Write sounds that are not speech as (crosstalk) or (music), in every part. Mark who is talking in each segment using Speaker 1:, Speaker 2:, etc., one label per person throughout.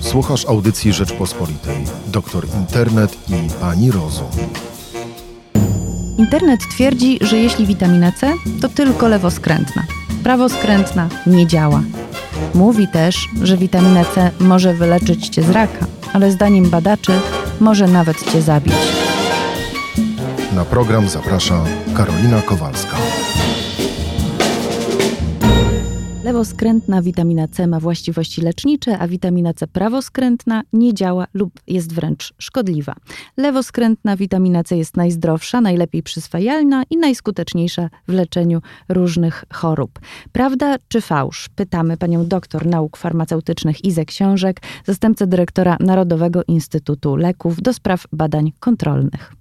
Speaker 1: Słuchasz audycji Rzeczpospolitej. Doktor Internet i Pani Rozum.
Speaker 2: Internet twierdzi, że jeśli witamina C, to tylko lewoskrętna. Prawoskrętna nie działa. Mówi też, że witamina C może wyleczyć cię z raka, ale zdaniem badaczy może nawet cię zabić.
Speaker 1: Na program zaprasza Karolina Kowalska.
Speaker 2: Lewoskrętna witamina C ma właściwości lecznicze, a witamina C prawoskrętna nie działa lub jest wręcz szkodliwa. Lewoskrętna witamina C jest najzdrowsza, najlepiej przyswajalna i najskuteczniejsza w leczeniu różnych chorób. Prawda czy fałsz? Pytamy panią doktor nauk farmaceutycznych Izę Książek, zastępcę dyrektora Narodowego Instytutu Leków do spraw badań kontrolnych.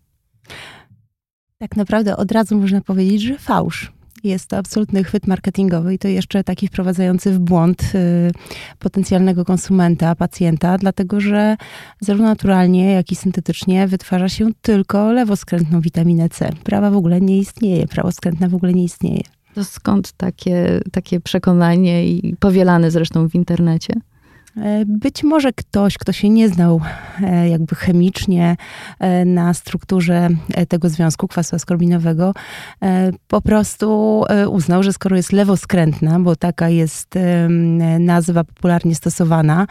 Speaker 3: Tak naprawdę od razu można powiedzieć, że fałsz. Jest to absolutny chwyt marketingowy i to jeszcze taki wprowadzający w błąd y, potencjalnego konsumenta, pacjenta, dlatego że zarówno naturalnie, jak i syntetycznie wytwarza się tylko lewoskrętną witaminę C. Prawa w ogóle nie istnieje, prawoskrętna w ogóle nie istnieje.
Speaker 2: To skąd takie, takie przekonanie i powielane zresztą w internecie?
Speaker 3: E, być może ktoś, kto się nie znał e, jakby chemicznie e, na strukturze tego związku kwasu askorbinowego, po prostu uznał, że skoro jest lewoskrętna, bo taka jest nazwa popularnie stosowana,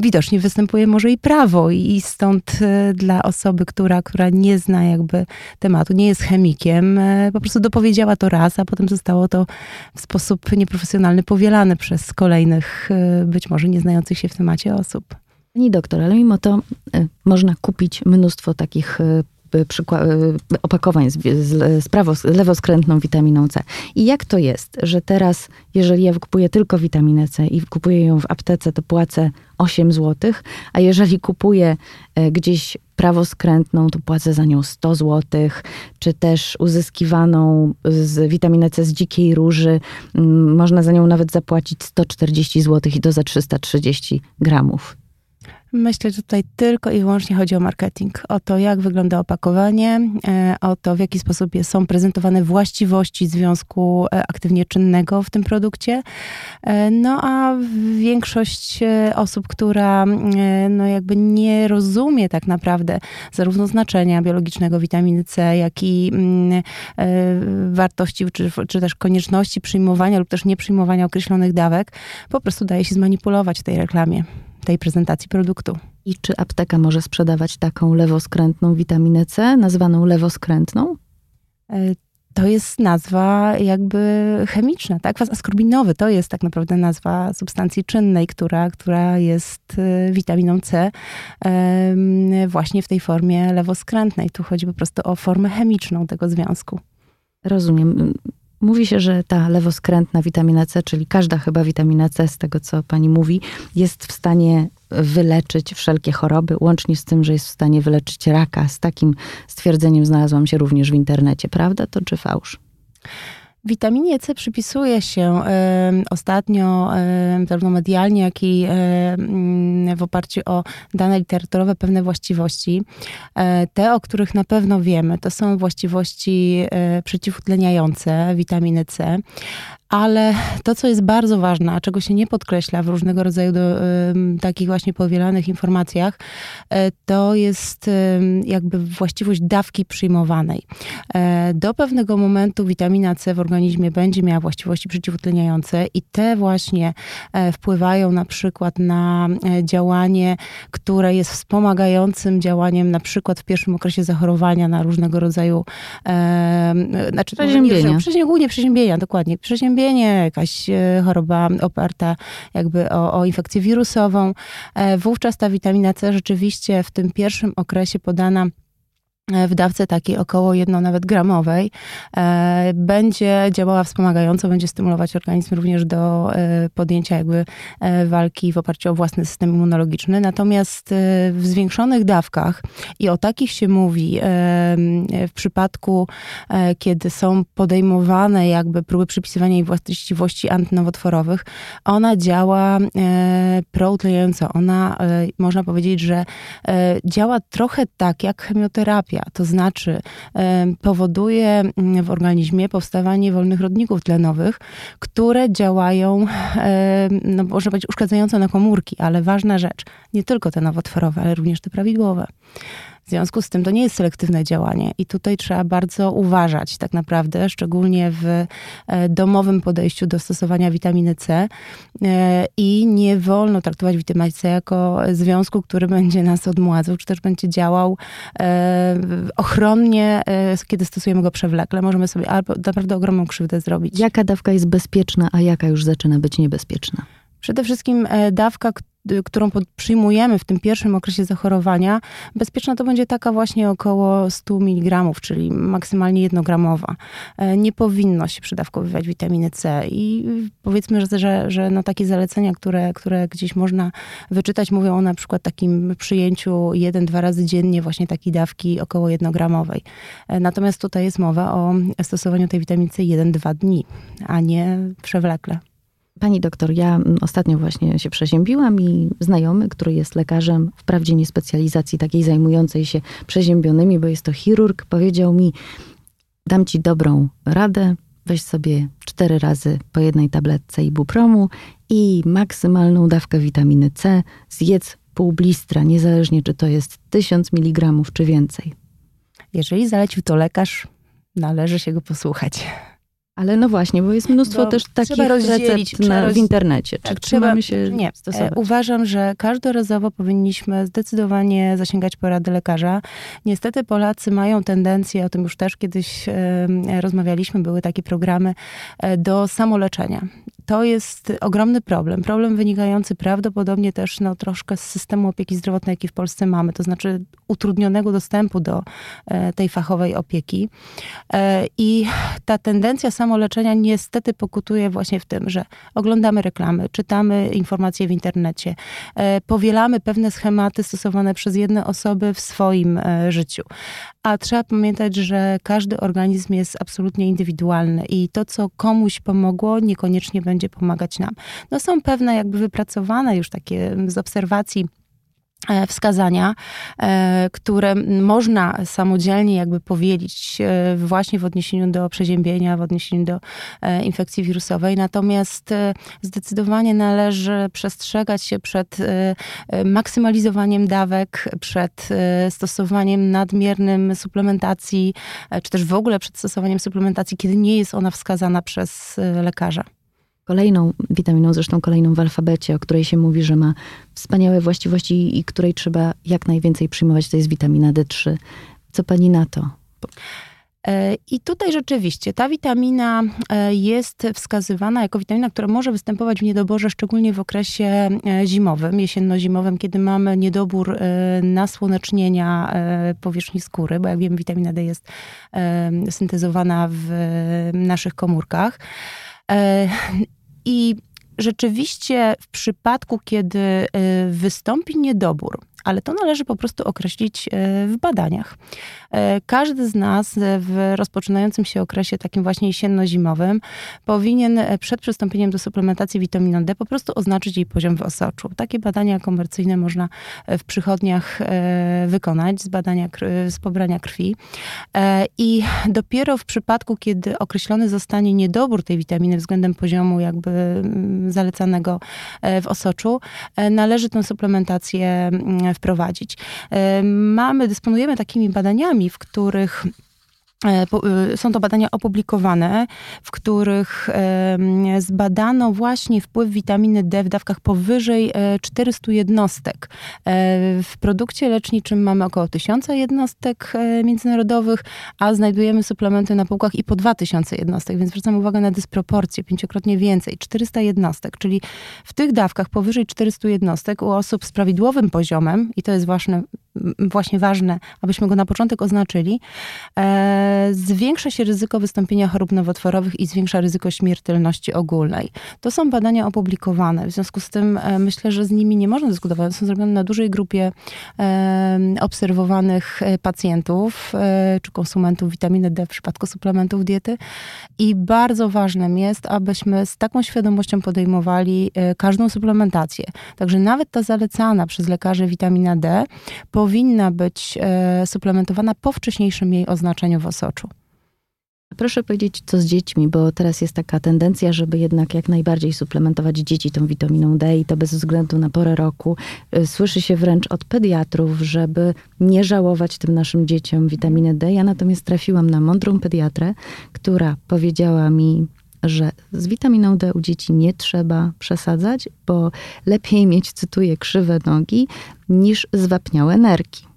Speaker 3: widocznie występuje może i prawo i stąd dla osoby, która, która nie zna jakby tematu, nie jest chemikiem, po prostu dopowiedziała to raz, a potem zostało to w sposób nieprofesjonalny powielane przez kolejnych być może nieznających się w temacie osób.
Speaker 2: Pani doktor, ale mimo to y, można kupić mnóstwo takich y, opakowań z, z, z, prawo, z lewoskrętną witaminą C. I jak to jest, że teraz, jeżeli ja kupuję tylko witaminę C i kupuję ją w aptece, to płacę 8 zł, a jeżeli kupuję gdzieś prawoskrętną, to płacę za nią 100 zł, czy też uzyskiwaną z witaminę C z dzikiej róży, mm, można za nią nawet zapłacić 140 zł i to za 330 gramów.
Speaker 3: Myślę, że tutaj tylko i wyłącznie chodzi o marketing. O to, jak wygląda opakowanie, e, o to, w jaki sposób są prezentowane właściwości związku e, aktywnie czynnego w tym produkcie. E, no a większość osób, która no jakby nie rozumie tak naprawdę zarówno znaczenia biologicznego witaminy C, jak i mm, wartości, czy, czy też konieczności przyjmowania lub też nieprzyjmowania określonych dawek, po prostu daje się zmanipulować w tej reklamie tej prezentacji produktu.
Speaker 2: I czy apteka może sprzedawać taką lewoskrętną witaminę C, nazwaną lewoskrętną?
Speaker 3: E, to jest nazwa jakby chemiczna, tak? Kwas askorbinowy to jest tak naprawdę nazwa substancji czynnej, która, która jest e, witaminą C właśnie w tej formie lewoskrętnej. Tu chodzi po prostu o formę chemiczną tego związku.
Speaker 2: Rozumiem. Mówi się, że ta lewoskrętna witamina C, czyli każda chyba witamina C, z tego co pani mówi, jest w stanie wyleczyć wszelkie choroby, łącznie z tym, że jest w stanie wyleczyć raka. Z takim stwierdzeniem znalazłam się również w internecie. Prawda to czy fałsz?
Speaker 3: Witaminie C przypisuje się ostatnio, zarówno medialnie, jak i w oparciu o dane literaturowe, pewne właściwości. te, o których na pewno wiemy, to są właściwości przeciwutleniające witaminy C ale to, co jest bardzo ważne, a czego się nie podkreśla w różnego rodzaju do, y, takich właśnie powielanych informacjach, y, to jest y, jakby właściwość dawki przyjmowanej. do pewnego momentu witamina C w organizmie będzie miała właściwości przeciwutleniające i te właśnie wpływają na przykład na działanie, które jest wspomagającym działaniem na przykład w pierwszym okresie zachorowania na różnego rodzaju
Speaker 2: znaczy, przeziębienia.
Speaker 3: Nie, głównie przeziębienia, dokładnie. Przeziębienia przeziębienie, jakaś e, choroba oparta jakby o, o infekcję wirusową. E, wówczas ta witamina C rzeczywiście w tym pierwszym okresie podana w dawce takiej około jedno nawet gramowej e, będzie działała wspomagająco, będzie stymulować organizm również do e, podjęcia jakby e, walki w oparciu o własny system immunologiczny. Natomiast w zwiększonych dawkach i o takich się mówi w przypadku, kiedy są podejmowane jakby próby przypisywania jej właściwości antynowotworowych, ona działa proutleniająco. Ona, można powiedzieć, że działa trochę tak jak chemioterapia to znaczy powoduje mm, w organizmie powstawanie wolnych rodników tlenowych, które działają, no może być uszkadzająco na komórki, ale ważna rzecz, nie tylko te nowotworowe, ale również te prawidłowe. W związku z tym to nie jest selektywne działanie i tutaj trzeba bardzo uważać tak naprawdę, szczególnie w e, domowym podejściu do stosowania witaminy C e, i nie wolno traktować witaminy C jako związku, który będzie nas odmładzał, czy też będzie działał e, ochronnie, kiedy stosujemy go przewlekle. Możemy sobie albo naprawdę ogromną krzywdę zrobić.
Speaker 2: Jaka dawka jest bezpieczna, a jaka już zaczyna być niebezpieczna?
Speaker 3: Przede wszystkim dawka, którą przyjmujemy w tym pierwszym okresie zachorowania, bezpieczna to będzie taka właśnie około 100 mg, czyli maksymalnie jednogramowa. E, nie powinno się przydawkowywać witaminy C i powiedzmy, że, że, że no takie zalecenia, które, które gdzieś można wyczytać, mówią o na przykład takim przyjęciu jeden-dwa razy dziennie właśnie takiej dawki około jednogramowej. E, natomiast tutaj jest mowa o stosowaniu tej witaminy C 1-2 dni, a nie przewlekle.
Speaker 2: Pani doktor, ja mm, ostatnio właśnie się przeziębiłam i znajomy, który jest lekarzem, wprawdzie nie specjalizacji takiej zajmującej się przeziębionymi, bo jest to chirurg, powiedział mi: Dam ci dobrą radę, weź sobie cztery razy po jednej tabletce ibupromu i maksymalną dawkę witaminy C, zjedz pół blistra, niezależnie czy to jest 1000 mg czy więcej.
Speaker 3: Jeżeli zalecił to lekarz, należy się go posłuchać.
Speaker 2: Ale no właśnie, bo jest mnóstwo bo też takich recept na, w internecie. Czy tak, trzeba, się nie, stosować?
Speaker 3: Uważam, że każdorazowo powinniśmy zdecydowanie zasięgać porady lekarza. Niestety Polacy mają tendencję, o tym już też kiedyś e, rozmawialiśmy, były takie programy e, do samoleczenia to jest ogromny problem. Problem wynikający prawdopodobnie też no, troszkę z systemu opieki zdrowotnej, jaki w Polsce mamy, to znaczy utrudnionego dostępu do e, tej fachowej opieki. E, I ta tendencja samoleczenia niestety pokutuje właśnie w tym, że oglądamy reklamy, czytamy informacje w internecie, e, powielamy pewne schematy stosowane przez jedne osoby w swoim życiu. A trzeba pamiętać, że każdy organizm jest absolutnie indywidualny i to, co komuś pomogło, niekoniecznie będzie pomagać nam. No są pewne jakby wypracowane już takie z obserwacji E, wskazania, e, które można samodzielnie jakby powielić e, właśnie w odniesieniu do przeziębienia, w odniesieniu do infekcji wirusowej. Natomiast zdecydowanie należy przestrzegać się przed maksymalizowaniem dawek, przed stosowaniem nadmiernym suplementacji, czy też w ogóle przed stosowaniem suplementacji, kiedy nie jest ona wskazana przez lekarza.
Speaker 2: Kolejną witaminą, zresztą kolejną w alfabecie, o której się mówi, że ma wspaniałe właściwości i której trzeba jak najwięcej przyjmować, to jest witamina D3. Co pani na to?
Speaker 3: E, I tutaj rzeczywiście ta witamina e, jest wskazywana jako witamina, która może występować w niedoborze, szczególnie w okresie e, zimowym, jesienno-zimowym, kiedy mamy niedobór nasłonecznienia powierzchni skóry, bo jak wiemy, witamina D jest syntezowana w naszych komórkach. I rzeczywiście w przypadku, kiedy y, wystąpi niedobór, ale to należy po prostu określić y, w badaniach. E, każdy z nas w rozpoczynającym się okresie takim właśnie jesienno-zimowym powinien e, przed przystąpieniem do suplementacji witaminą D po prostu oznaczyć jej poziom w osoczu. Takie badania komercyjne można e, w przychodniach wykonać z badania, z pobrania krwi. I dopiero w przypadku, kiedy określony zostanie niedobór tej witaminy względem poziomu jakby mm, zalecanego w osoczu, należy tę suplementację mm, wprowadzić. Mamy, dysponujemy takimi badaniami, w których E, są to badania opublikowane, w których zbadano właśnie wpływ witaminy D w dawkach powyżej 400 e, jednostek. E, w produkcie leczniczym mamy około 1000 jednostek międzynarodowych, a znajdujemy suplementy na półkach i po 2000 jednostek, więc zwracam uwagę na dysproporcję, pięciokrotnie więcej, 400 jednostek, czyli w tych dawkach powyżej 400 jednostek u osób z prawidłowym poziomem, i to jest właśnie, właśnie ważne, abyśmy go na początek oznaczyli, zwiększa się ryzyko wystąpienia chorób nowotworowych i zwiększa ryzyko śmiertelności ogólnej. To są badania opublikowane, w związku z tym e, myślę, że z nimi nie można dyskutować. Są zrobione na dużej grupie obserwowanych e, pacjentów e, czy konsumentów witaminy D w przypadku suplementów diety i bardzo ważnym jest, abyśmy z taką świadomością podejmowali każdą suplementację. Także nawet ta zalecana przez lekarzy witamina D powinna powinna być e, suplementowana po wcześniejszym jej oznaczeniu w osoczu.
Speaker 2: Proszę powiedzieć, co z dziećmi, bo teraz jest taka tendencja, żeby jednak jak najbardziej suplementować dzieci tą witaminą D i to bez względu na porę roku. Y, Słyszy się wręcz od pediatrów, żeby nie żałować tym naszym dzieciom witaminy D. Ja natomiast trafiłam na mądrą pediatrę, która powiedziała mi, że z witaminą D u dzieci nie trzeba przesadzać, bo lepiej mieć, cytuję, krzywe nogi niż zwapniałe nerki.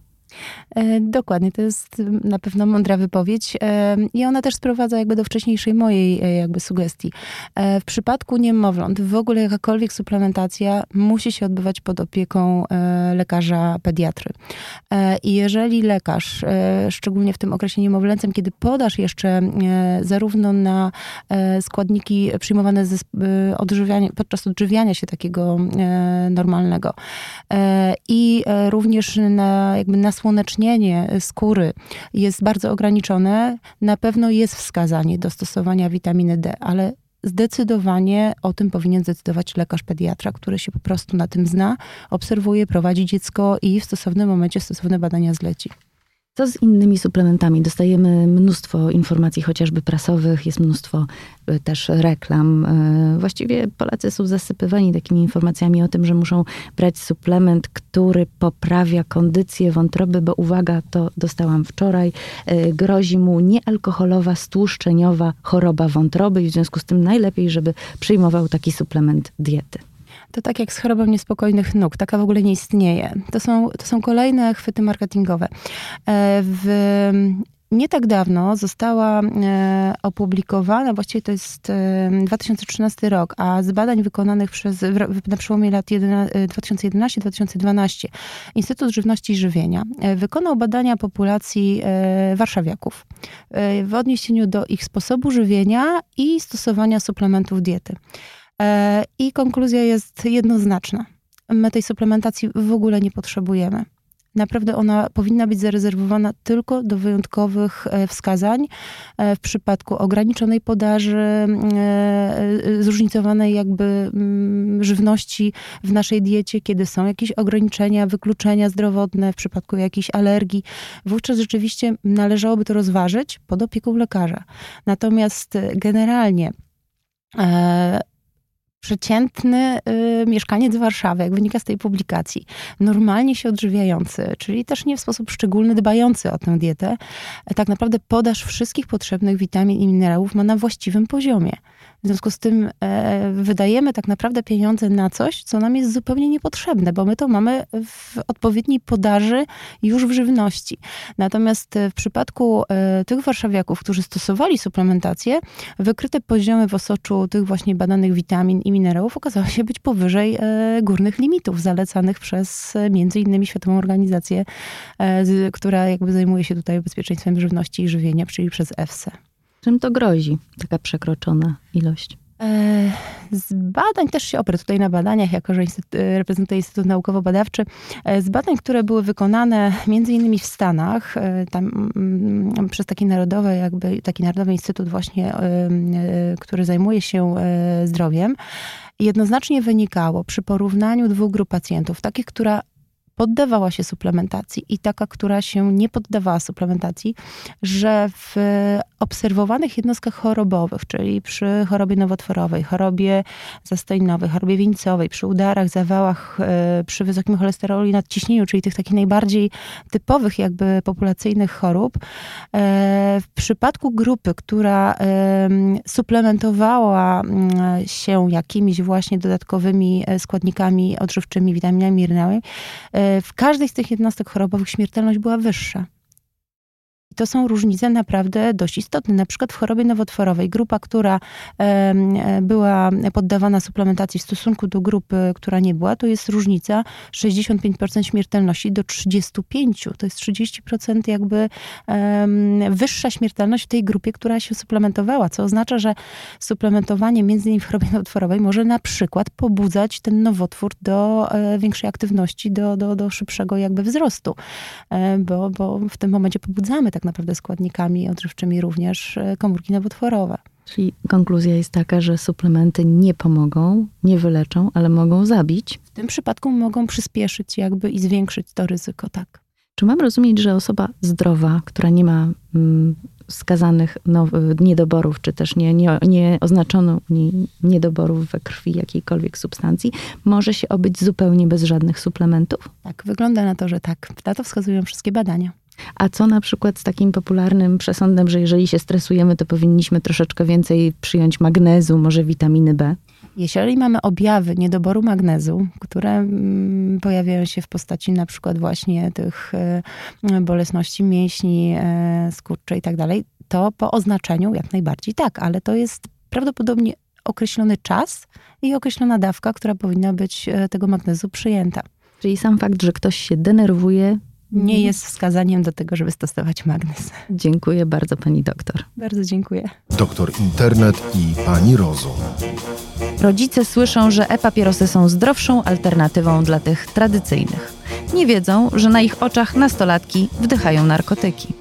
Speaker 3: E, Dokładnie, to jest na pewno mądra wypowiedź e, i ona też sprowadza jakby do wcześniejszej mojej e, jakby sugestii. W przypadku niemowląt w ogóle jakakolwiek suplementacja musi się odbywać pod opieką lekarza pediatry. I jeżeli lekarz, szczególnie w tym okresie niemowlęcym, kiedy podasz jeszcze zarówno na składniki przyjmowane ze odżywiania, podczas odżywiania się takiego normalnego i również na jakby nasłonecznienie skóry jest bardzo ograniczone, na pewno jest wskazanie do stosowania witaminy D, ale zdecydowanie o tym powinien zdecydować lekarz pediatra, który się po prostu na tym zna, obserwuje, prowadzi dziecko i w stosownym momencie stosowne badania zleci.
Speaker 2: Co z innymi suplementami? Dostajemy mnóstwo informacji, chociażby prasowych, jest mnóstwo y, też reklam. Y, Właściwie Polacy są zasypywani takimi informacjami o tym, że muszą brać suplement, który poprawia kondycję wątroby, bo uwaga, to dostałam wczoraj, y, grozi mu niealkoholowa, stłuszczeniowa choroba wątroby i w związku z tym najlepiej, żeby przyjmował taki suplement diety.
Speaker 3: To tak jak z chorobą niespokojnych nóg, taka w ogóle nie istnieje. To są, to są kolejne chwyty marketingowe. E, W, nie tak dawno została e, opublikowana, właściwie to jest e, 2013 rok, a z badań wykonanych przez, na przełomie lat jedyna- e, 2011-2012 Instytut Żywności i Żywienia e, wykonał badania populacji e, warszawiaków e, w odniesieniu do ich sposobu żywienia i stosowania suplementów diety. E, I konkluzja jest jednoznaczna. My tej suplementacji w ogóle nie potrzebujemy. Naprawdę ona powinna być zarezerwowana tylko do wyjątkowych e, wskazań e, w przypadku ograniczonej podaży, zróżnicowanej jakby mm, żywności w naszej diecie, kiedy są jakieś ograniczenia, wykluczenia zdrowotne w przypadku jakiejś alergii. Wówczas rzeczywiście należałoby to rozważyć pod opieką lekarza. Natomiast generalnie przeciętny y, mieszkaniec Warszawy, jak wynika z tej publikacji, normalnie się odżywiający, czyli też nie w sposób szczególny dbający o tę dietę, e, tak naprawdę podaż wszystkich potrzebnych witamin i minerałów ma na właściwym poziomie. W związku z tym e, wydajemy tak naprawdę pieniądze na coś, co nam jest zupełnie niepotrzebne, bo my to mamy w odpowiedniej podaży już w żywności. Natomiast e, w przypadku e, tych warszawiaków, którzy stosowali suplementację, wykryte poziomy w osoczu tych właśnie badanych witamin i minerałów okazały się być powyżej e, górnych limitów zalecanych przez e, między innymi Światową Organizację, e, która jakby zajmuje się tutaj bezpieczeństwem żywności i żywienia, czyli przez EFSA.
Speaker 2: Czym to grozi, taka przekroczona ilość?
Speaker 3: E, Z badań też się oprę tutaj na badaniach, jako że instytut, e, reprezentuję Instytut Naukowo-Badawczy. E, Z badań, które były wykonane między innymi w Stanach, tam mm, przez taki narodowy, jakby taki narodowy instytut właśnie, który zajmuje się zdrowiem, jednoznacznie wynikało przy porównaniu dwóch grup pacjentów, takich, która poddawała się suplementacji i taka, która się nie poddawała suplementacji, że w obserwowanych jednostkach chorobowych, czyli przy chorobie nowotworowej, chorobie zastojnowej, chorobie wieńcowej, przy udarach, zawałach, e, przy wysokim cholesterolu i nadciśnieniu, czyli tych takich najbardziej typowych jakby populacyjnych chorób, e, w przypadku grupy, która em, suplementowała mm, się jakimiś właśnie dodatkowymi e, składnikami odżywczymi, witaminami, minerałami, e, w każdej z tych jednostek chorobowych śmiertelność była wyższa. I to są różnice naprawdę dość istotne. Na przykład w chorobie nowotworowej grupa, która była poddawana suplementacji w stosunku do grupy, która nie była, to jest różnica 65% śmiertelności do 35%. To jest 30% jakby wyższa śmiertelność w tej grupie, która się suplementowała, co oznacza, że suplementowanie między innymi w chorobie nowotworowej może na przykład pobudzać ten nowotwór do e, większej aktywności, do, do, do szybszego jakby wzrostu, E, bo, bo w tym momencie pobudzamy tak naprawdę składnikami odżywczymi również e, komórki nowotworowe.
Speaker 2: Czyli konkluzja jest taka, że suplementy nie pomogą, nie wyleczą, ale mogą zabić.
Speaker 3: W tym przypadku mogą przyspieszyć jakby i zwiększyć to ryzyko, tak.
Speaker 2: Czy mam rozumieć, że osoba zdrowa, która nie ma mm, wskazanych no, niedoborów, czy też nie, nie, nie oznaczono nie, niedoborów we krwi jakiejkolwiek substancji, może się obyć zupełnie bez żadnych suplementów?
Speaker 3: Tak, wygląda na to, że tak. Na to wskazują wszystkie badania.
Speaker 2: A co na przykład z takim popularnym przesądem, że jeżeli się stresujemy, to powinniśmy troszeczkę więcej przyjąć magnezu, może witaminy B?
Speaker 3: Jeżeli mamy objawy niedoboru magnezu, które mm, pojawiają się w postaci na przykład właśnie tych e, bolesności mięśni, e, skurczy i tak dalej, to po oznaczeniu jak najbardziej tak, ale to jest prawdopodobnie określony czas i określona dawka, która powinna być e, tego magnezu przyjęta.
Speaker 2: Czyli sam fakt, że ktoś się denerwuje,
Speaker 3: nie jest wskazaniem do tego, żeby stosować magnez.
Speaker 2: Dziękuję bardzo pani doktor.
Speaker 3: Bardzo dziękuję.
Speaker 1: Doktor Internet i pani Rozum.
Speaker 2: Rodzice słyszą, że e-papierosy są zdrowszą alternatywą dla tych tradycyjnych. Nie wiedzą, że na ich oczach nastolatki wdychają narkotyki.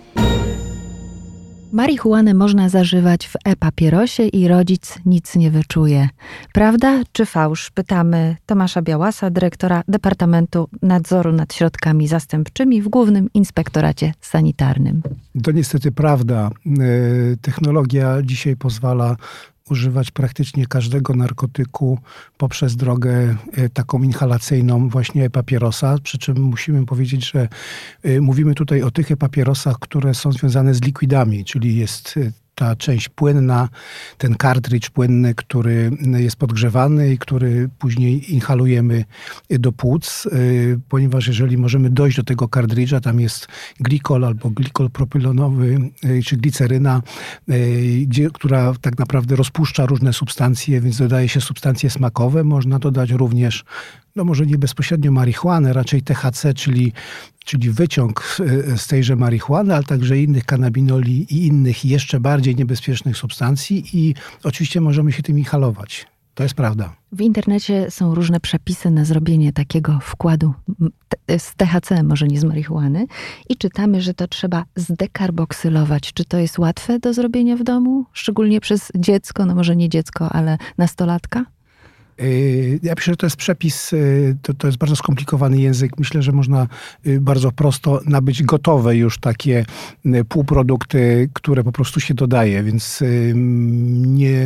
Speaker 2: Marihuanę można zażywać w e-papierosie i rodzic nic nie wyczuje. Prawda czy fałsz? Pytamy Tomasza Białasa, dyrektora Departamentu Nadzoru nad Środkami Zastępczymi w Głównym Inspektoracie Sanitarnym.
Speaker 4: To niestety prawda. E, technologia dzisiaj pozwala używać praktycznie każdego narkotyku poprzez drogę e, taką inhalacyjną właśnie papierosa, przy czym musimy powiedzieć, że e, mówimy tutaj o tych papierosach, które są związane z likwidami, czyli jest e, ta część płynna, ten kartridż płynny, który jest podgrzewany i który później inhalujemy do płuc, y, ponieważ jeżeli możemy dojść do tego kartridża, tam jest glikol albo glikol propylonowy, y, czy gliceryna, y, która tak naprawdę rozpuszcza różne substancje, więc dodaje się substancje smakowe. Można dodać również no może nie bezpośrednio marihuanę, raczej THC, czyli, czyli wyciąg z tejże marihuany, ale także innych kanabinoli i innych jeszcze bardziej niebezpiecznych substancji i oczywiście możemy się tym inhalować. To jest prawda.
Speaker 2: W internecie są różne przepisy na zrobienie takiego wkładu z THC, może nie z marihuany, i czytamy, że to trzeba zdekarboksylować. Czy to jest łatwe do zrobienia w domu, szczególnie przez dziecko, no może nie dziecko, ale nastolatka?
Speaker 4: Y, ja myślę, że to jest przepis, y, to, to jest bardzo skomplikowany język. Myślę, że można y, bardzo prosto nabyć gotowe już takie półprodukty, które po prostu się dodaje, więc nie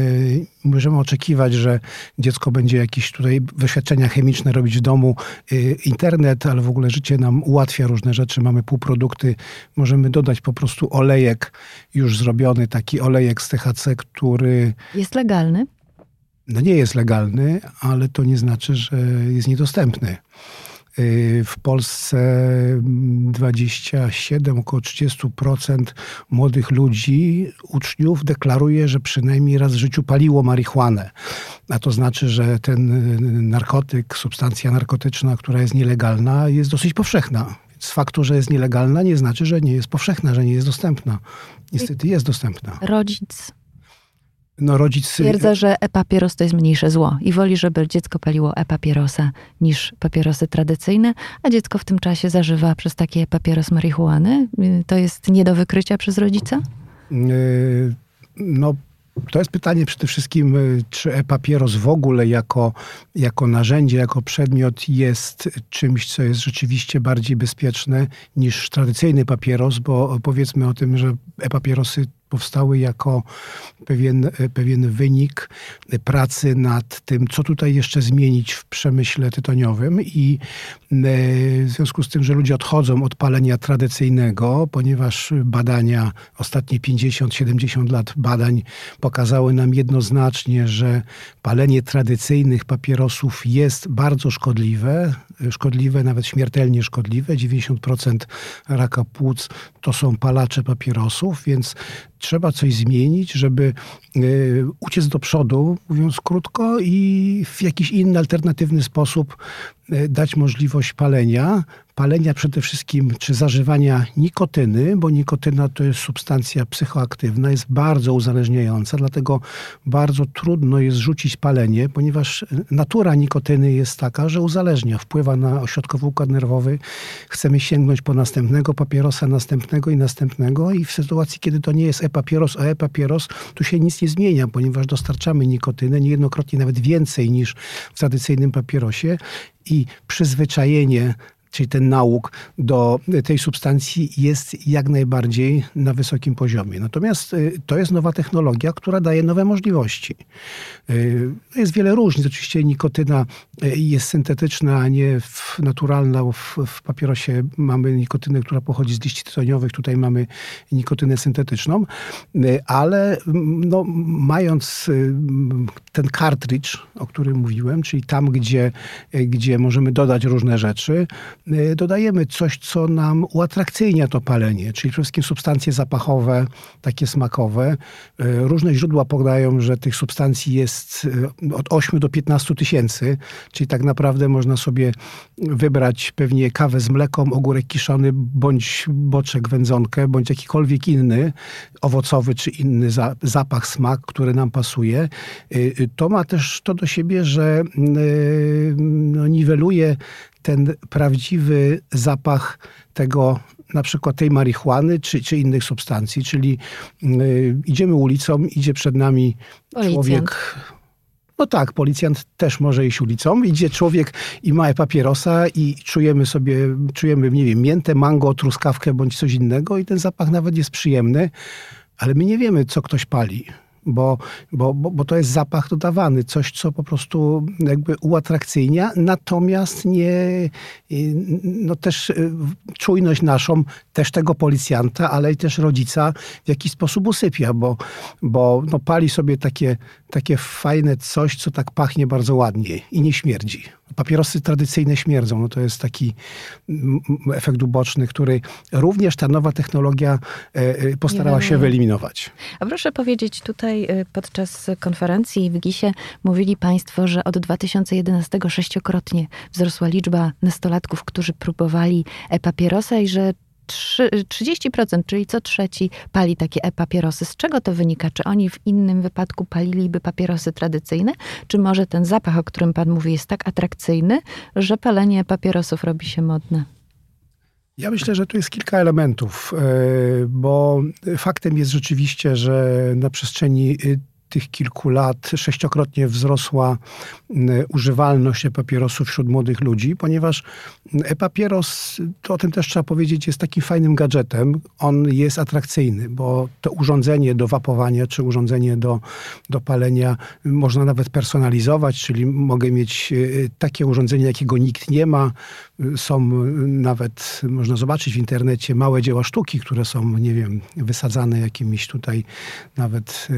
Speaker 4: możemy oczekiwać, że dziecko będzie jakieś tutaj doświadczenia chemiczne robić w domu. Internet, ale w ogóle życie nam ułatwia różne rzeczy. Mamy półprodukty, możemy dodać po prostu olejek już zrobiony, taki olejek z THC, który...
Speaker 2: Jest legalny?
Speaker 4: No nie jest legalny, ale to nie znaczy, że jest niedostępny. Y, w Polsce 27, około 30% młodych ludzi, uczniów deklaruje, że przynajmniej raz w życiu paliło marihuanę. A to znaczy, że ten narkotyk, substancja narkotyczna, która jest nielegalna, jest dosyć powszechna. Z faktu, że jest nielegalna, nie znaczy, że nie jest powszechna, że nie jest dostępna. Niestety jest dostępna.
Speaker 2: Rodzic
Speaker 4: no, rodzic...
Speaker 2: Twierdza, że e-papieros to jest mniejsze zło i woli, żeby dziecko paliło e-papierosa niż papierosy tradycyjne, a dziecko w tym czasie zażywa przez takie papieros marihuany. To jest nie do wykrycia przez rodzica?
Speaker 4: Yy, no, to jest pytanie przede wszystkim, y, czy e-papieros w ogóle jako, jako narzędzie, jako przedmiot jest czymś, co jest rzeczywiście bardziej bezpieczne niż tradycyjny papieros, bo powiedzmy o tym, że e-papierosy powstały jako pewien, pewien wynik pracy nad tym, co tutaj jeszcze zmienić w przemyśle tytoniowym i e, w związku z tym, że ludzie odchodzą od palenia tradycyjnego, ponieważ badania, ostatnie 50-70 lat badań pokazały nam jednoznacznie, że palenie tradycyjnych papierosów jest bardzo szkodliwe, szkodliwe, nawet śmiertelnie szkodliwe. 90% raka płuc to są palacze papierosów, więc trzeba coś zmienić, żeby e, uciec do przodu, mówiąc krótko, i w jakiś inny, alternatywny sposób dać możliwość palenia, palenia przede wszystkim, czy zażywania nikotyny, bo nikotyna to jest substancja psychoaktywna, jest bardzo uzależniająca, dlatego bardzo trudno jest rzucić palenie, ponieważ natura nikotyny jest taka, że uzależnia, wpływa na ośrodkowy układ nerwowy. Chcemy sięgnąć po następnego papierosa, następnego i następnego i w sytuacji, kiedy to nie jest e-papieros, a e-papieros, tu się nic nie zmienia, ponieważ dostarczamy nikotynę niejednokrotnie nawet więcej niż w tradycyjnym papierosie i przyzwyczajenie czyli ten nauk do tej substancji jest jak najbardziej na wysokim poziomie. Natomiast to jest nowa technologia, która daje nowe możliwości. Jest wiele różnic. Oczywiście nikotyna jest syntetyczna, a nie naturalna. W, papierosie mamy nikotynę, która pochodzi z liści tytoniowych. Tutaj mamy nikotynę syntetyczną. Ale no, mając ten kartridż, o którym mówiłem, czyli tam, gdzie, gdzie możemy dodać różne rzeczy, dodajemy coś, co nam uatrakcyjnia to palenie, czyli przede wszystkim substancje zapachowe, takie smakowe. Różne źródła podają, że tych substancji jest od 8 do 15 tysięcy, czyli tak naprawdę można sobie wybrać pewnie kawę z mleką, ogórek kiszony, bądź boczek, wędzonkę, bądź jakikolwiek inny, owocowy czy inny zapach, smak, który nam pasuje. To ma też to do siebie, że no, niweluje ten prawdziwy zapach tego, na przykład tej marihuany czy, czy innych substancji. Czyli y, idziemy ulicą, idzie przed nami
Speaker 2: Policjant.
Speaker 4: człowiek. No tak, policjant też może iść ulicą. Idzie człowiek i ma papierosa i czujemy sobie, czujemy, nie wiem, miętę, mango, truskawkę bądź coś innego i ten zapach nawet jest przyjemny, ale my nie wiemy, co ktoś pali bo, bo, bo, bo to jest zapach dodawany, coś, co po prostu jakby uatrakcyjnia, natomiast nie, no też y, czujność naszą, też tego policjanta, ale i też rodzica w jakiś sposób usypia, bo, bo no pali sobie takie, takie fajne coś, co tak pachnie bardzo ładnie i nie śmierdzi. Papierosy tradycyjne śmierdzą. No to jest taki efekt uboczny, który również ta nowa technologia e, e, postarała się wyeliminować.
Speaker 2: A proszę powiedzieć, tutaj e, podczas konferencji w GIS-ie mówili Państwo, że od 2011 sześciokrotnie wzrosła liczba nastolatków, którzy próbowali papierosa i że 30%, czyli co trzeci pali takie e-papierosy. Z czego to wynika? Czy oni w innym wypadku paliliby papierosy tradycyjne? Czy może ten zapach, o którym pan mówi, jest tak atrakcyjny, że palenie papierosów robi się modne?
Speaker 4: Ja myślę, że tu jest kilka elementów, e, bo faktem jest rzeczywiście, że na przestrzeni y, tych kilku lat sześciokrotnie wzrosła używalność e-papierosów wśród młodych ludzi, ponieważ e-papieros, to o tym też trzeba powiedzieć, jest takim fajnym gadżetem. On jest atrakcyjny, bo to urządzenie do wapowania czy urządzenie do, do palenia można nawet personalizować, czyli mogę mieć e, takie urządzenie, jakiego nikt nie ma. Są nawet, można zobaczyć w internecie, małe dzieła sztuki, które są, nie wiem, wysadzane jakimiś tutaj nawet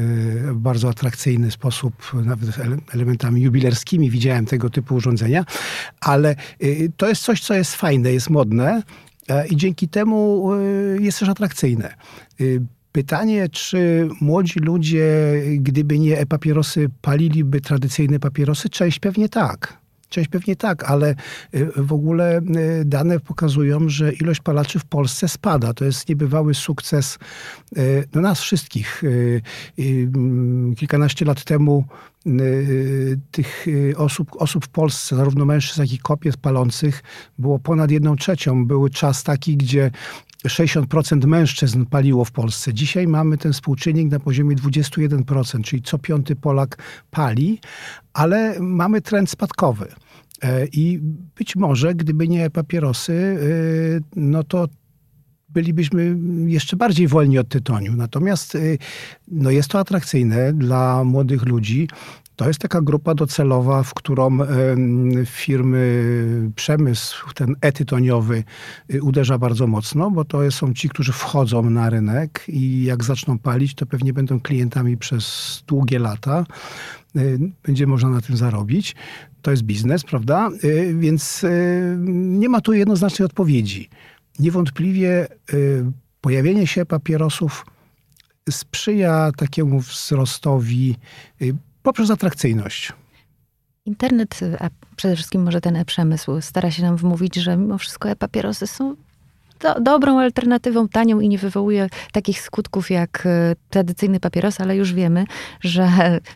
Speaker 4: bardzo bardzo atrakcyjny sposób, nawet elementami jubilerskimi widziałem tego typu urządzenia, ale y, to jest coś, co jest fajne, jest modne e, i dzięki temu y, jest też atrakcyjne. Y, pytanie, czy młodzi ludzie, gdyby nie e-papierosy, paliliby tradycyjne papierosy? Część pewnie tak. Część pewnie tak, ale y, w ogóle y, dane pokazują, że ilość palaczy w Polsce spada. To jest niebywały sukces y, no nas wszystkich. Mm, kilkanaście lat temu tych osób, osób w Polsce, zarówno mężczyzn, jak i kobiet palących, było ponad jedną trzecią. Był czas taki, gdzie 60% mężczyzn paliło w Polsce. Dzisiaj mamy ten współczynnik na poziomie 21%, czyli co piąty Polak pali, ale mamy trend spadkowy. E, I być może, gdyby nie papierosy, e, no to bylibyśmy jeszcze bardziej wolni od tytoniu. Natomiast e, no jest to atrakcyjne dla młodych ludzi. To jest taka grupa docelowa, w którą firmy, przemysł ten etytoniowy y, uderza bardzo mocno, bo to są ci, którzy wchodzą na rynek i jak zaczną palić, to pewnie będą klientami przez długie lata. Y, będzie można na tym zarobić. To jest biznes, prawda? Y, więc nie ma tu jednoznacznej odpowiedzi. Niewątpliwie pojawienie się papierosów sprzyja takiemu wzrostowi poprzez atrakcyjność.
Speaker 2: Internet, a przede wszystkim może ten e-przemysł, stara się nam wmówić, że mimo wszystko e-papierosy są do, dobrą alternatywą, tanią i nie wywołuje takich skutków jak e, tradycyjny papieros, ale już wiemy, że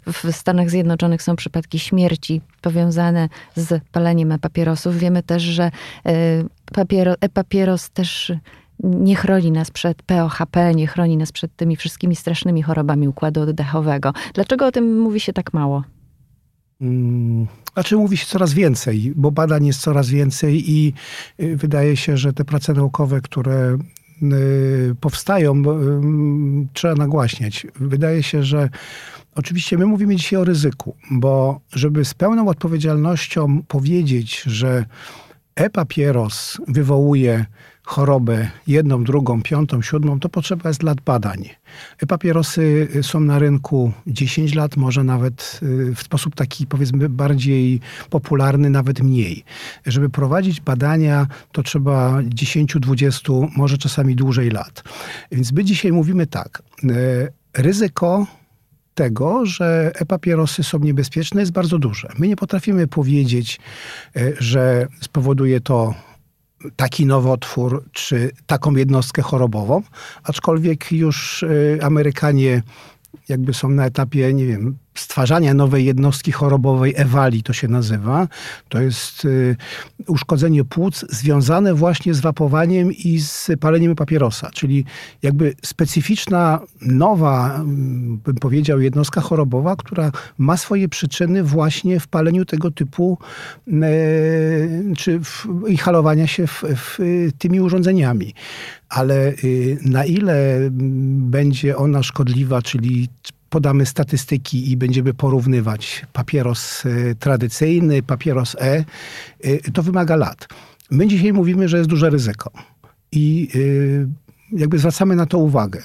Speaker 2: w Stanach Zjednoczonych są przypadki śmierci powiązane z paleniem papierosów. Wiemy też, że e, papiero, e-papieros też nie chroni nas przed POHP, nie chroni nas przed tymi wszystkimi strasznymi chorobami układu oddechowego. Dlaczego o tym mówi się tak mało?
Speaker 4: Mm, Znaczy mówi się coraz więcej, bo badań jest coraz więcej i y, wydaje się, że te prace naukowe, które y, powstają, bo, ym, trzeba nagłaśniać. Wydaje się, że oczywiście my mówimy dzisiaj o ryzyku, bo żeby z pełną odpowiedzialnością powiedzieć, że e-papieros wywołuje chorobę jedną, drugą, piątą, siódmą, to potrzeba jest lat badań. E-papierosy są na rynku 10 lat, może nawet y, w sposób taki powiedzmy bardziej popularny, nawet mniej. Żeby prowadzić badania, to trzeba 10, 20, może czasami dłużej lat. Więc my dzisiaj mówimy tak, y, ryzyko tego, że e-papierosy są niebezpieczne jest bardzo duże. My nie potrafimy powiedzieć, y, że spowoduje to taki nowotwór, czy taką jednostkę chorobową, aczkolwiek już y, Amerykanie jakby są na etapie, nie wiem, stwarzania nowej jednostki chorobowej, ewali to się nazywa. To jest y, uszkodzenie płuc związane właśnie z wapowaniem i z paleniem papierosa, czyli jakby specyficzna, nowa, mm, bym powiedział, jednostka chorobowa, która ma swoje przyczyny właśnie w paleniu tego typu e, czy w, i halowania się w, w tymi urządzeniami. Ale y, na ile mm, będzie ona szkodliwa, czyli podamy statystyki i będziemy porównywać papieros y, tradycyjny, papieros E, y, to wymaga lat. My dzisiaj mówimy, że jest duże ryzyko. I y, jakby zwracamy na to uwagę,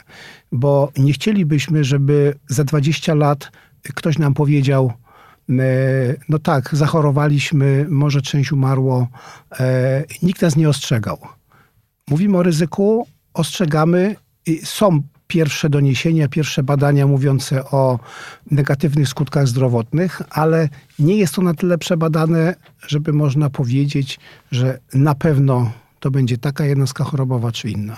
Speaker 4: bo nie chcielibyśmy, żeby za 20 lat ktoś nam powiedział, e, no tak, zachorowaliśmy, może część umarło, e, nikt nas nie ostrzegał. Mówimy o ryzyku, ostrzegamy, są pierwsze doniesienia, pierwsze badania mówiące o negatywnych skutkach zdrowotnych, ale nie jest to na tyle przebadane, żeby można powiedzieć, że na pewno to będzie taka jednostka chorobowa czy inna.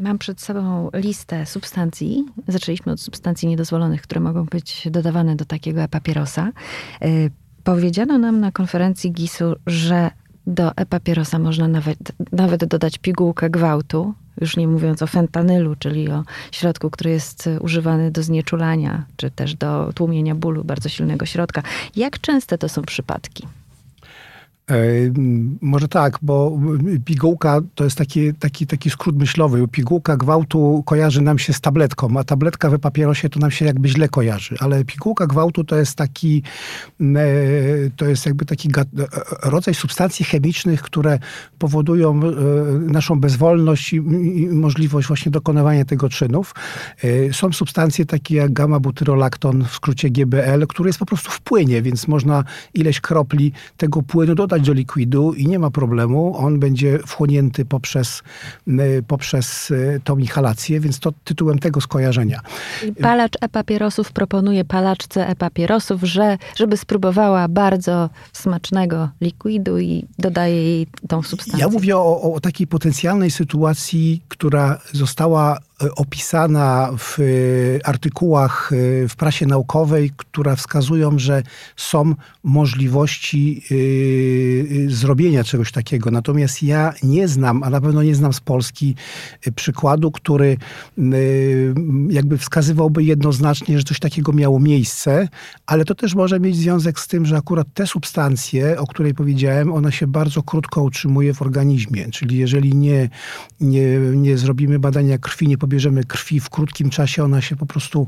Speaker 2: Mam przed sobą listę substancji. Zaczęliśmy od substancji niedozwolonych, które mogą być dodawane do takiego papierosa. Yy, powiedziano nam na konferencji GIS-u, że do e-papierosa można nawet, nawet dodać pigułkę gwałtu, już nie mówiąc o fentanylu, czyli o środku, który jest używany do znieczulania, czy też do tłumienia bólu, bardzo silnego środka. Jak częste to są przypadki?
Speaker 4: E, może tak, bo pigułka to jest taki, taki, taki skrót myślowy. Pigułka gwałtu kojarzy nam się z tabletką, a tabletka we papierosie to nam się jakby źle kojarzy. Ale pigułka gwałtu to jest taki, e, to jest jakby taki rodzaj substancji chemicznych, które powodują e, naszą bezwolność i, i możliwość właśnie dokonywania tego czynów. Są substancje takie jak gamma-butyrolakton, w skrócie GBL, który jest po prostu w płynie, więc można ileś kropli tego płynu dodać do likwidu i nie ma problemu. On będzie wchłonięty poprzez, poprzez tą inhalację, więc to tytułem tego skojarzenia.
Speaker 2: Palacz e-papierosów proponuje palaczce e-papierosów, że, żeby spróbowała bardzo smacznego likwidu i dodaje jej tą substancję.
Speaker 4: Ja mówię o, o takiej potencjalnej sytuacji, która została opisana w artykułach w prasie naukowej, które wskazują, że są możliwości zrobienia czegoś takiego. Natomiast ja nie znam, a na pewno nie znam z Polski y, przykładu, który y, jakby wskazywałby jednoznacznie, że coś takiego miało miejsce, ale to też może mieć związek z tym, że akurat te substancje, o której powiedziałem, ona się bardzo krótko utrzymuje w organizmie. Czyli jeżeli nie, nie, nie zrobimy badania krwi, nie pobierzemy krwi w krótkim czasie, ona się po prostu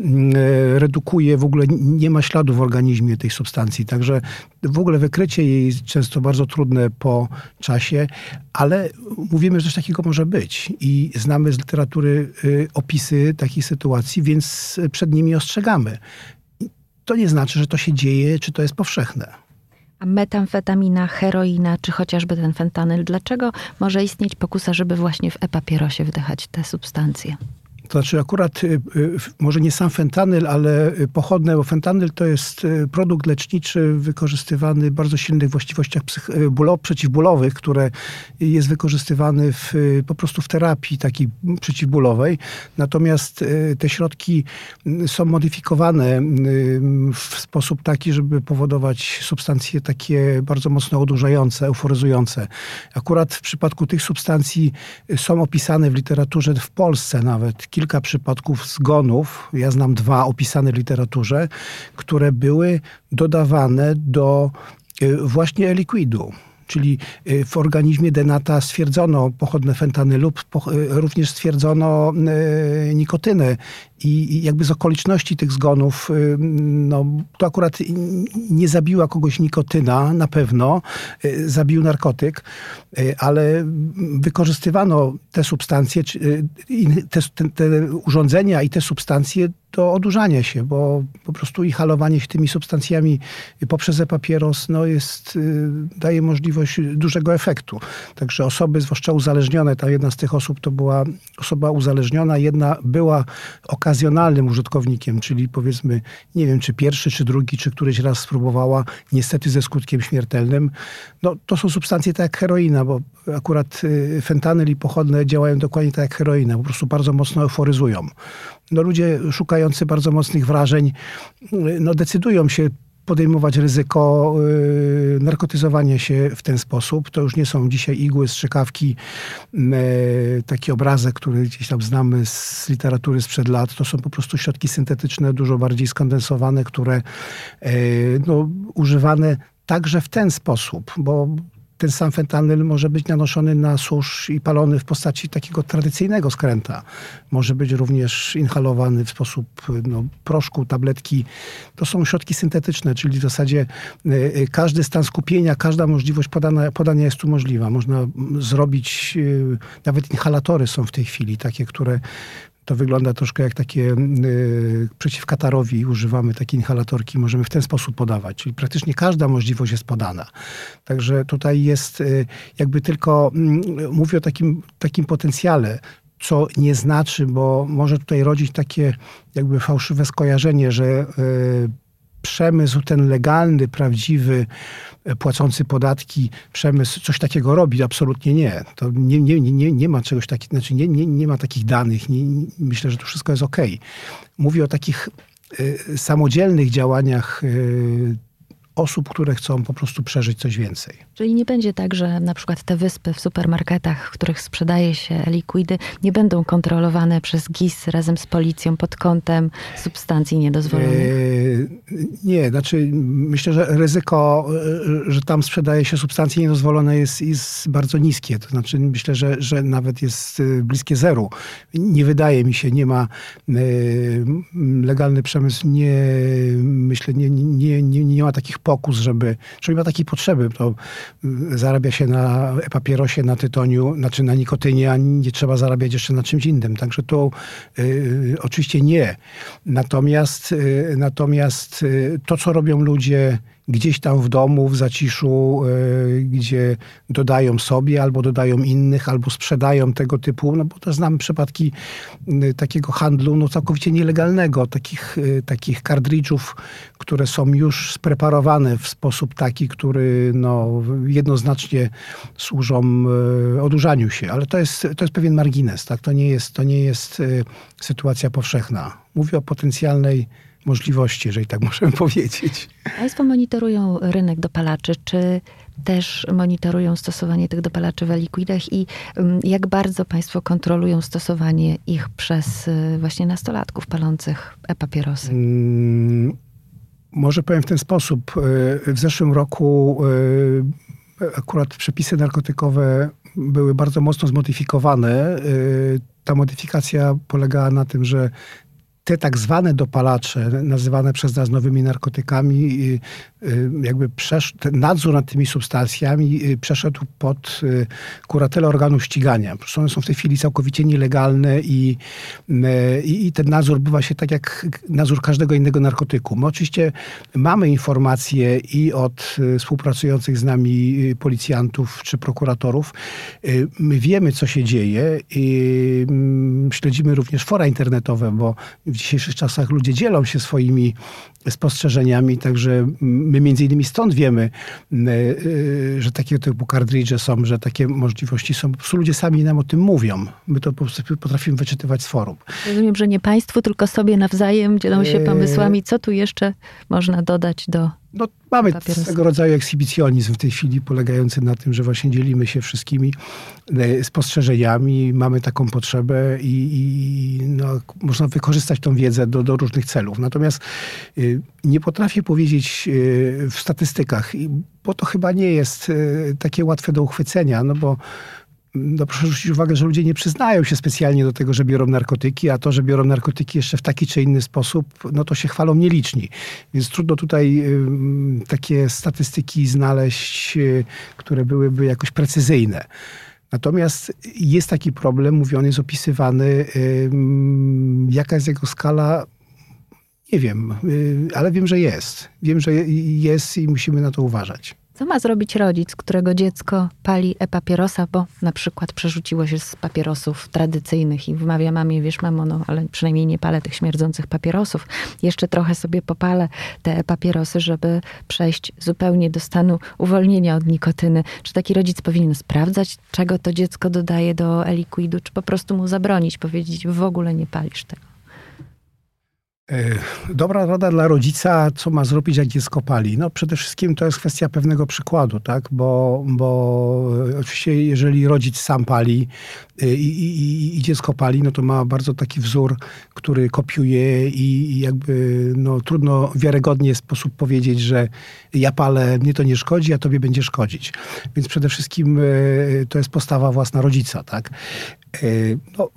Speaker 4: mm, e, redukuje, w ogóle nie ma śladu w organizmie tej substancji. Także w ogóle wykrycie jej często bardzo trudne po czasie, ale mówimy, że coś takiego może być i znamy z literatury y, opisy takich sytuacji, więc przed nimi ostrzegamy. To nie znaczy, że to się dzieje, czy to jest powszechne.
Speaker 2: A metamfetamina, heroina, czy chociażby ten fentanyl, dlaczego może istnieć pokusa, żeby właśnie w e-papierosie wdychać te substancje?
Speaker 4: To znaczy akurat y, y, może nie sam fentanyl, ale pochodne, bo fentanyl to jest y, produkt leczniczy wykorzystywany w bardzo silnych właściwościach bólo, przeciwbólowych, które jest wykorzystywany w, po prostu w terapii takiej przeciwbólowej. Natomiast te środki są modyfikowane w sposób taki, żeby powodować substancje takie bardzo mocno odurzające, euforyzujące. Akurat w przypadku tych substancji są opisane w literaturze w Polsce nawet kilka przypadków zgonów, ja znam dwa opisane w literaturze, które były dodawane do y, właśnie e-likwidu. Czyli y, w organizmie denata stwierdzono pochodne fentanylu, y, również stwierdzono nikotynę. I jakby z okoliczności tych zgonów, y, no, to akurat nie zabiła kogoś nikotyna, na pewno, y, zabił narkotyk, y, ale wykorzystywano te substancje, te, te, urządzenia i te substancje do odurzania się, bo po prostu inhalowanie się tymi substancjami poprzez e-papieros no jest, daje możliwość dużego efektu. Także osoby, zwłaszcza uzależnione, ta jedna z tych osób to była osoba uzależniona, jedna była okazjonalnym użytkownikiem, czyli powiedzmy, nie wiem, czy pierwszy, czy drugi, czy któryś raz spróbowała, niestety ze skutkiem śmiertelnym. No, to są substancje tak jak heroina, bo akurat y, fentanyl i pochodne działają dokładnie tak jak heroina, po prostu bardzo mocno euforyzują. No, ludzie szukający bardzo mocnych wrażeń, y, no, decydują się podejmować ryzyko y, narkotyzowania się w ten sposób. To już nie są dzisiaj igły, strzykawki, y, taki obrazek, który gdzieś tam znamy z literatury sprzed lat. To są po prostu środki syntetyczne, dużo bardziej skondensowane, które y, no, używane także w ten sposób, bo ten sam fentanyl może być nanoszony na susz i palony w postaci takiego tradycyjnego skręta. Może być również inhalowany w sposób no, proszku, tabletki. To są środki syntetyczne, czyli w zasadzie y, y, każdy stan skupienia, każda możliwość podania, podania jest tu możliwa. Można mm, zrobić, y, nawet inhalatory są w tej chwili takie, które to wygląda troszkę jak takie y, przeciw katarowi używamy takie inhalatorki, możemy w ten sposób podawać. Czyli praktycznie każda możliwość jest podana. Także tutaj jest y, jakby tylko, mm, mówię o takim, takim potencjale, co nie znaczy, bo może tutaj rodzić takie jakby fałszywe skojarzenie, że y, przemysł ten legalny, prawdziwy, e, płacący podatki, przemysł coś takiego robi. Absolutnie nie. To nie, nie, nie, nie ma czegoś takiego, znaczy nie, nie, nie ma takich danych. Nie, nie, myślę, że to wszystko jest ok. Mówię o takich y, samodzielnych działaniach y, osób, które chcą po prostu przeżyć coś więcej.
Speaker 2: Czyli nie będzie tak, że na przykład te wyspy w supermarketach, w których sprzedaje się likwidy, nie będą kontrolowane przez GIS razem z policją pod kątem substancji niedozwolonych?
Speaker 4: E, Nie, znaczy myślę, że ryzyko, e, że tam sprzedaje się substancje niedozwolone jest, jest bardzo niskie. To znaczy myślę, że, że nawet jest e, bliskie zeru. Nie wydaje mi się, nie ma e, legalny przemysł, nie myślę, nie, nie, nie, nie ma takich pokus, żeby, czy nie ma takiej potrzeby. To mm, zarabia się na papierosie, na tytoniu, znaczy na nikotynie, a nie trzeba zarabiać jeszcze na czymś innym. Także to y, oczywiście nie. Natomiast, y, natomiast y, to, co robią ludzie gdzieś tam w domu, w zaciszu, y, gdzie dodają sobie albo dodają innych, albo sprzedają tego typu, no bo też znam przypadki takiego handlu no, całkowicie nielegalnego, takich, y, takich kartridżów, które są już spreparowane w sposób taki, który no, jednoznacznie służą y, odurzaniu się. Ale to jest, to jest pewien margines, tak? To nie jest, to nie jest sytuacja powszechna. Mówię o potencjalnej możliwości, jeżeli tak (laughs) możemy powiedzieć.
Speaker 2: Państwo monitorują rynek dopalaczy. Czy też monitorują stosowanie tych dopalaczy w likwidach i ym, jak bardzo Państwo kontrolują stosowanie ich przez y, właśnie nastolatków palących e-papierosy?
Speaker 4: Mm, Może powiem w ten sposób. Y, W zeszłym roku y, akurat przepisy narkotykowe były bardzo mocno zmodyfikowane. Ta modyfikacja polegała na tym, że te tak zwane dopalacze, nazywane przez nas nowymi narkotykami, y, y, jakby przesz- nadzór nad tymi substancjami y, przeszedł pod kuratelę organów ścigania. One są w tej chwili całkowicie nielegalne i, i, i ten nadzór bywa się tak jak nadzór każdego innego narkotyku. My oczywiście mamy informacje i od współpracujących z nami policjantów czy prokuratorów. My wiemy, co się dzieje i mm, śledzimy również fora internetowe, bo w dzisiejszych czasach ludzie dzielą się swoimi spostrzeżeniami, także my między innymi stąd wiemy, y, y, że takiego typu kartridże są, że takie możliwości są. Po prostu ludzie sami nam o tym mówią. My to po prostu potrafimy wyczytywać z forum.
Speaker 2: Rozumiem, że nie Państwu, tylko sobie nawzajem dzielą się
Speaker 4: Eee.
Speaker 2: pomysłami, co tu jeszcze można dodać do
Speaker 4: No, mamy
Speaker 2: Papierosy.
Speaker 4: swego rodzaju ekshibicjonizm w tej chwili, polegający na tym, że właśnie dzielimy się wszystkimi e, spostrzeżeniami, mamy taką potrzebę i, i no, można wykorzystać tą wiedzę do, do różnych celów. Natomiast y, nie potrafię powiedzieć y, w statystykach, bo to chyba nie jest y, takie łatwe do uchwycenia, no bo no proszę zwrócić uwagę, że ludzie nie przyznają się specjalnie do tego, że biorą narkotyki, a to, że biorą narkotyki jeszcze w taki czy inny sposób, no to się chwalą nieliczni. Więc trudno tutaj ym, takie statystyki znaleźć, y, które byłyby jakoś precyzyjne. Natomiast jest taki problem, mówiony, jest opisywany. ym, Jaka jest jego skala? Nie wiem, y, ale wiem, że jest. Wiem, że jest i musimy na to uważać.
Speaker 2: Co ma zrobić rodzic, którego dziecko pali e-papierosa, bo na przykład przerzuciło się z papierosów tradycyjnych i wymawia mamie, wiesz mamo, no ale przynajmniej nie palę tych śmierdzących papierosów. Jeszcze trochę sobie popalę te e-papierosy, żeby przejść zupełnie do stanu uwolnienia od nikotyny. Czy taki rodzic powinien sprawdzać, czego to dziecko dodaje do e-liquidu, czy po prostu mu zabronić, powiedzieć w ogóle nie palisz tego?
Speaker 4: E, Dobra rada dla rodzica, co ma zrobić, jak dziecko pali. No przede wszystkim to jest kwestia pewnego przykładu, tak? Bo, bo e, oczywiście jeżeli rodzic sam pali e, i, i, i- dziecko pali, no to ma bardzo taki wzór, który kopiuje i, i jakby no, trudno wiarygodnie sposób powiedzieć, że ja palę, mnie to nie szkodzi, a tobie będzie szkodzić. Więc przede wszystkim to jest postawa własna rodzica, tak? No,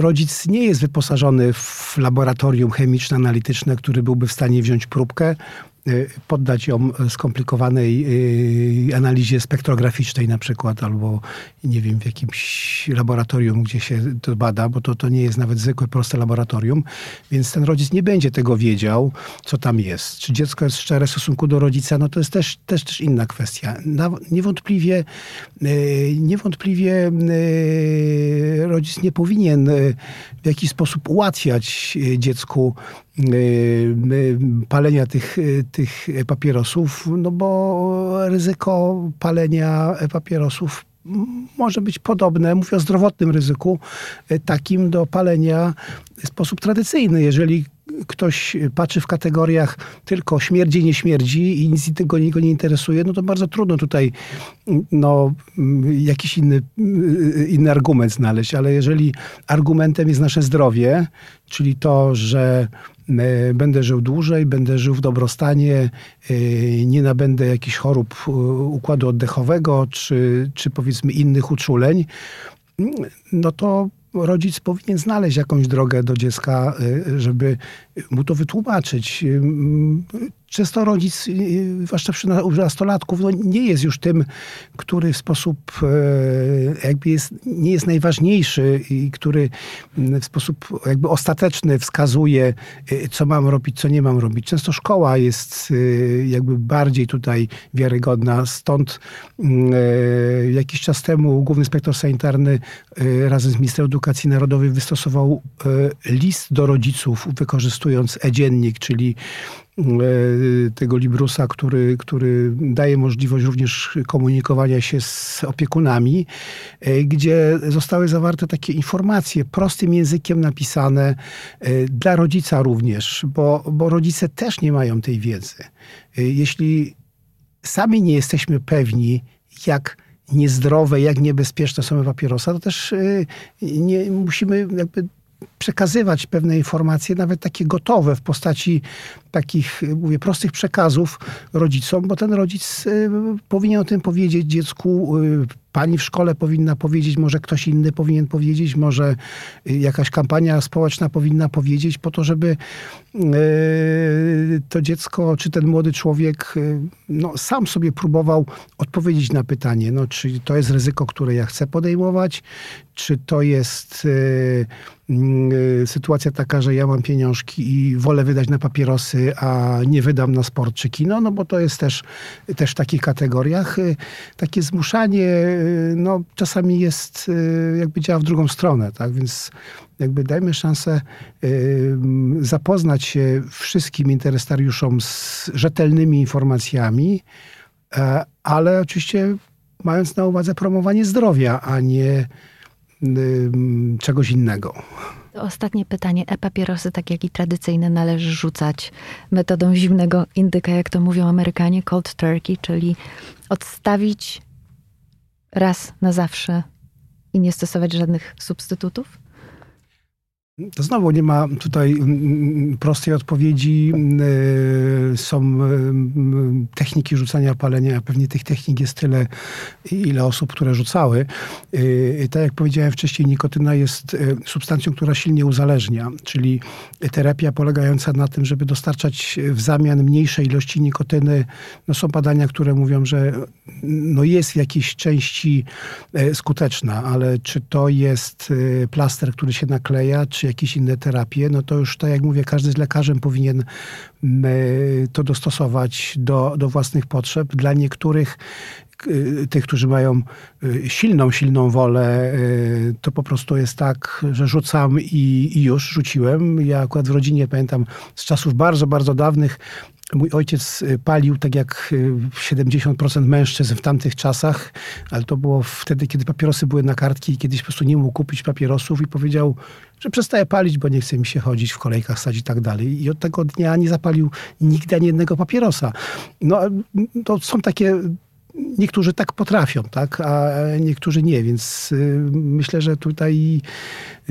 Speaker 4: rodzic nie jest wyposażony w laboratorium chemiczno-analityczne, który byłby w stanie wziąć próbkę, poddać ją skomplikowanej e, analizie spektrograficznej na przykład, albo nie wiem, w jakimś laboratorium, gdzie się to bada, bo to, to nie jest nawet zwykłe, proste laboratorium, więc ten rodzic nie będzie tego wiedział, co tam jest. Czy dziecko jest szczere w stosunku do rodzica, no to jest też, też, też inna kwestia. Na, niewątliwie, e, niewątpliwie rodzic nie powinien w jakiś sposób ułatwiać dziecku palenia tych, e, tych papierosów, no bo ryzyko palenia papierosów może być podobne, mówię o zdrowotnym ryzyku, takim do palenia w sposób tradycyjny. Jeżeli ktoś patrzy w kategoriach tylko śmierdzi, nie śmierdzi i nic innego go nie interesuje, no to bardzo trudno tutaj no, jakiś inny, inny argument znaleźć. Ale jeżeli argumentem jest nasze zdrowie, czyli to, że będę żył dłużej, będę żył w dobrostanie, e, nie nabędę jakichś chorób e, układu oddechowego, czy, czy powiedzmy innych uczuleń, no to rodzic powinien znaleźć jakąś drogę do dziecka, żeby mu to wytłumaczyć. Często rodzic, y, zwłaszcza przy nastolatków, no nie jest już tym, który w sposób e, jakby jest, nie jest najważniejszy i który mm, w sposób jakby ostateczny wskazuje, y, co mam robić, co nie mam robić. Często szkoła jest y, jakby bardziej tutaj wiarygodna. Stąd mm, e, jakiś czas temu główny inspektor sanitarny e, razem z ministrem edukacji narodowej wystosował list do rodziców, wykorzystując e-dziennik, czyli tego Librusa, który, który daje możliwość również komunikowania się z opiekunami, e, gdzie zostały zawarte takie informacje prostym językiem napisane e, dla rodzica również, bo, bo rodzice też nie mają tej wiedzy. E, Jeśli sami nie jesteśmy pewni, jak niezdrowe, jak niebezpieczne są papierosa, to też nie, musimy jakby przekazywać pewne informacje, nawet takie gotowe w postaci takich, y, mówię, prostych przekazów rodzicom, bo ten rodzic y, powinien o tym powiedzieć dziecku, y, pani w szkole powinna powiedzieć, może ktoś inny powinien powiedzieć, może jakaś kampania społeczna powinna powiedzieć, po to, żeby to dziecko, czy ten młody człowiek no, sam sobie próbował odpowiedzieć na pytanie, no, czy to jest ryzyko, które ja chcę podejmować, czy to jest sytuacja taka, że ja mam pieniążki i wolę wydać na papierosy, a nie wydam na sport czy kino, no bo to jest też, też w takich kategoriach. Y, Takie zmuszanie y, no, czasami jest, y, jakby działa w drugą stronę, tak, więc jakby dajmy szansę zapoznać się wszystkim interesariuszom z rzetelnymi informacjami, e, ale oczywiście mając na uwadze promowanie zdrowia, a nie czegoś innego.
Speaker 2: Ostatnie pytanie. E-papierosy, tak jak i tradycyjne, należy rzucać metodą zimnego indyka, jak to mówią Amerykanie, cold turkey, czyli odstawić raz na zawsze i nie stosować żadnych substytutów?
Speaker 4: To znowu nie ma tutaj mm, prostej odpowiedzi. Yy, Są mm, techniki rzucania palenia, pewnie tych technik jest tyle, ile osób, które rzucały. Yy, Tak jak powiedziałem wcześniej, nikotyna jest substancją, która silnie uzależnia, czyli terapia polegająca na tym, żeby dostarczać w zamian mniejszej ilości nikotyny. No są badania, które mówią, że no jest w jakiejś części e, skuteczna, ale czy to jest e, plaster, który się nakleja, czy jakieś inne terapie, no to już tak jak mówię, każdy z lekarzem powinien e, to dostosować do, do własnych potrzeb. Dla niektórych k- tych, którzy mają e, silną, silną wolę, e, to po prostu jest tak, że rzucam i, i już rzuciłem. Ja akurat w rodzinie pamiętam z czasów bardzo, bardzo dawnych Mój ojciec y, palił tak jak y, 70% mężczyzn w tamtych czasach, ale to było wtedy, kiedy papierosy były na kartki i kiedyś po prostu nie mógł kupić papierosów i powiedział, że przestaje palić, bo nie chce mi się chodzić w kolejkach, stać i tak dalej. I od tego dnia nie zapalił nigdy ani jednego papierosa. No to są takie niektórzy tak potrafią, tak, a niektórzy nie, więc y, myślę, że tutaj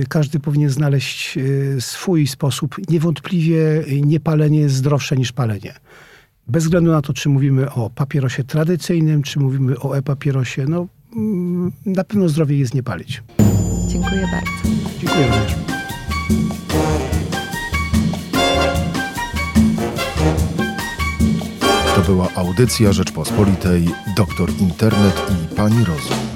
Speaker 4: każdy powinien znaleźć y, swój sposób. Niewątpliwie niepalenie jest zdrowsze niż palenie. Bez względu na to, czy mówimy o papierosie tradycyjnym, czy mówimy o e-papierosie, no mm, na pewno zdrowie jest nie palić.
Speaker 2: Dziękuję bardzo.
Speaker 4: Dziękuję również.
Speaker 1: To była audycja Rzeczpospolitej Doktor Internet i Pani Rozum.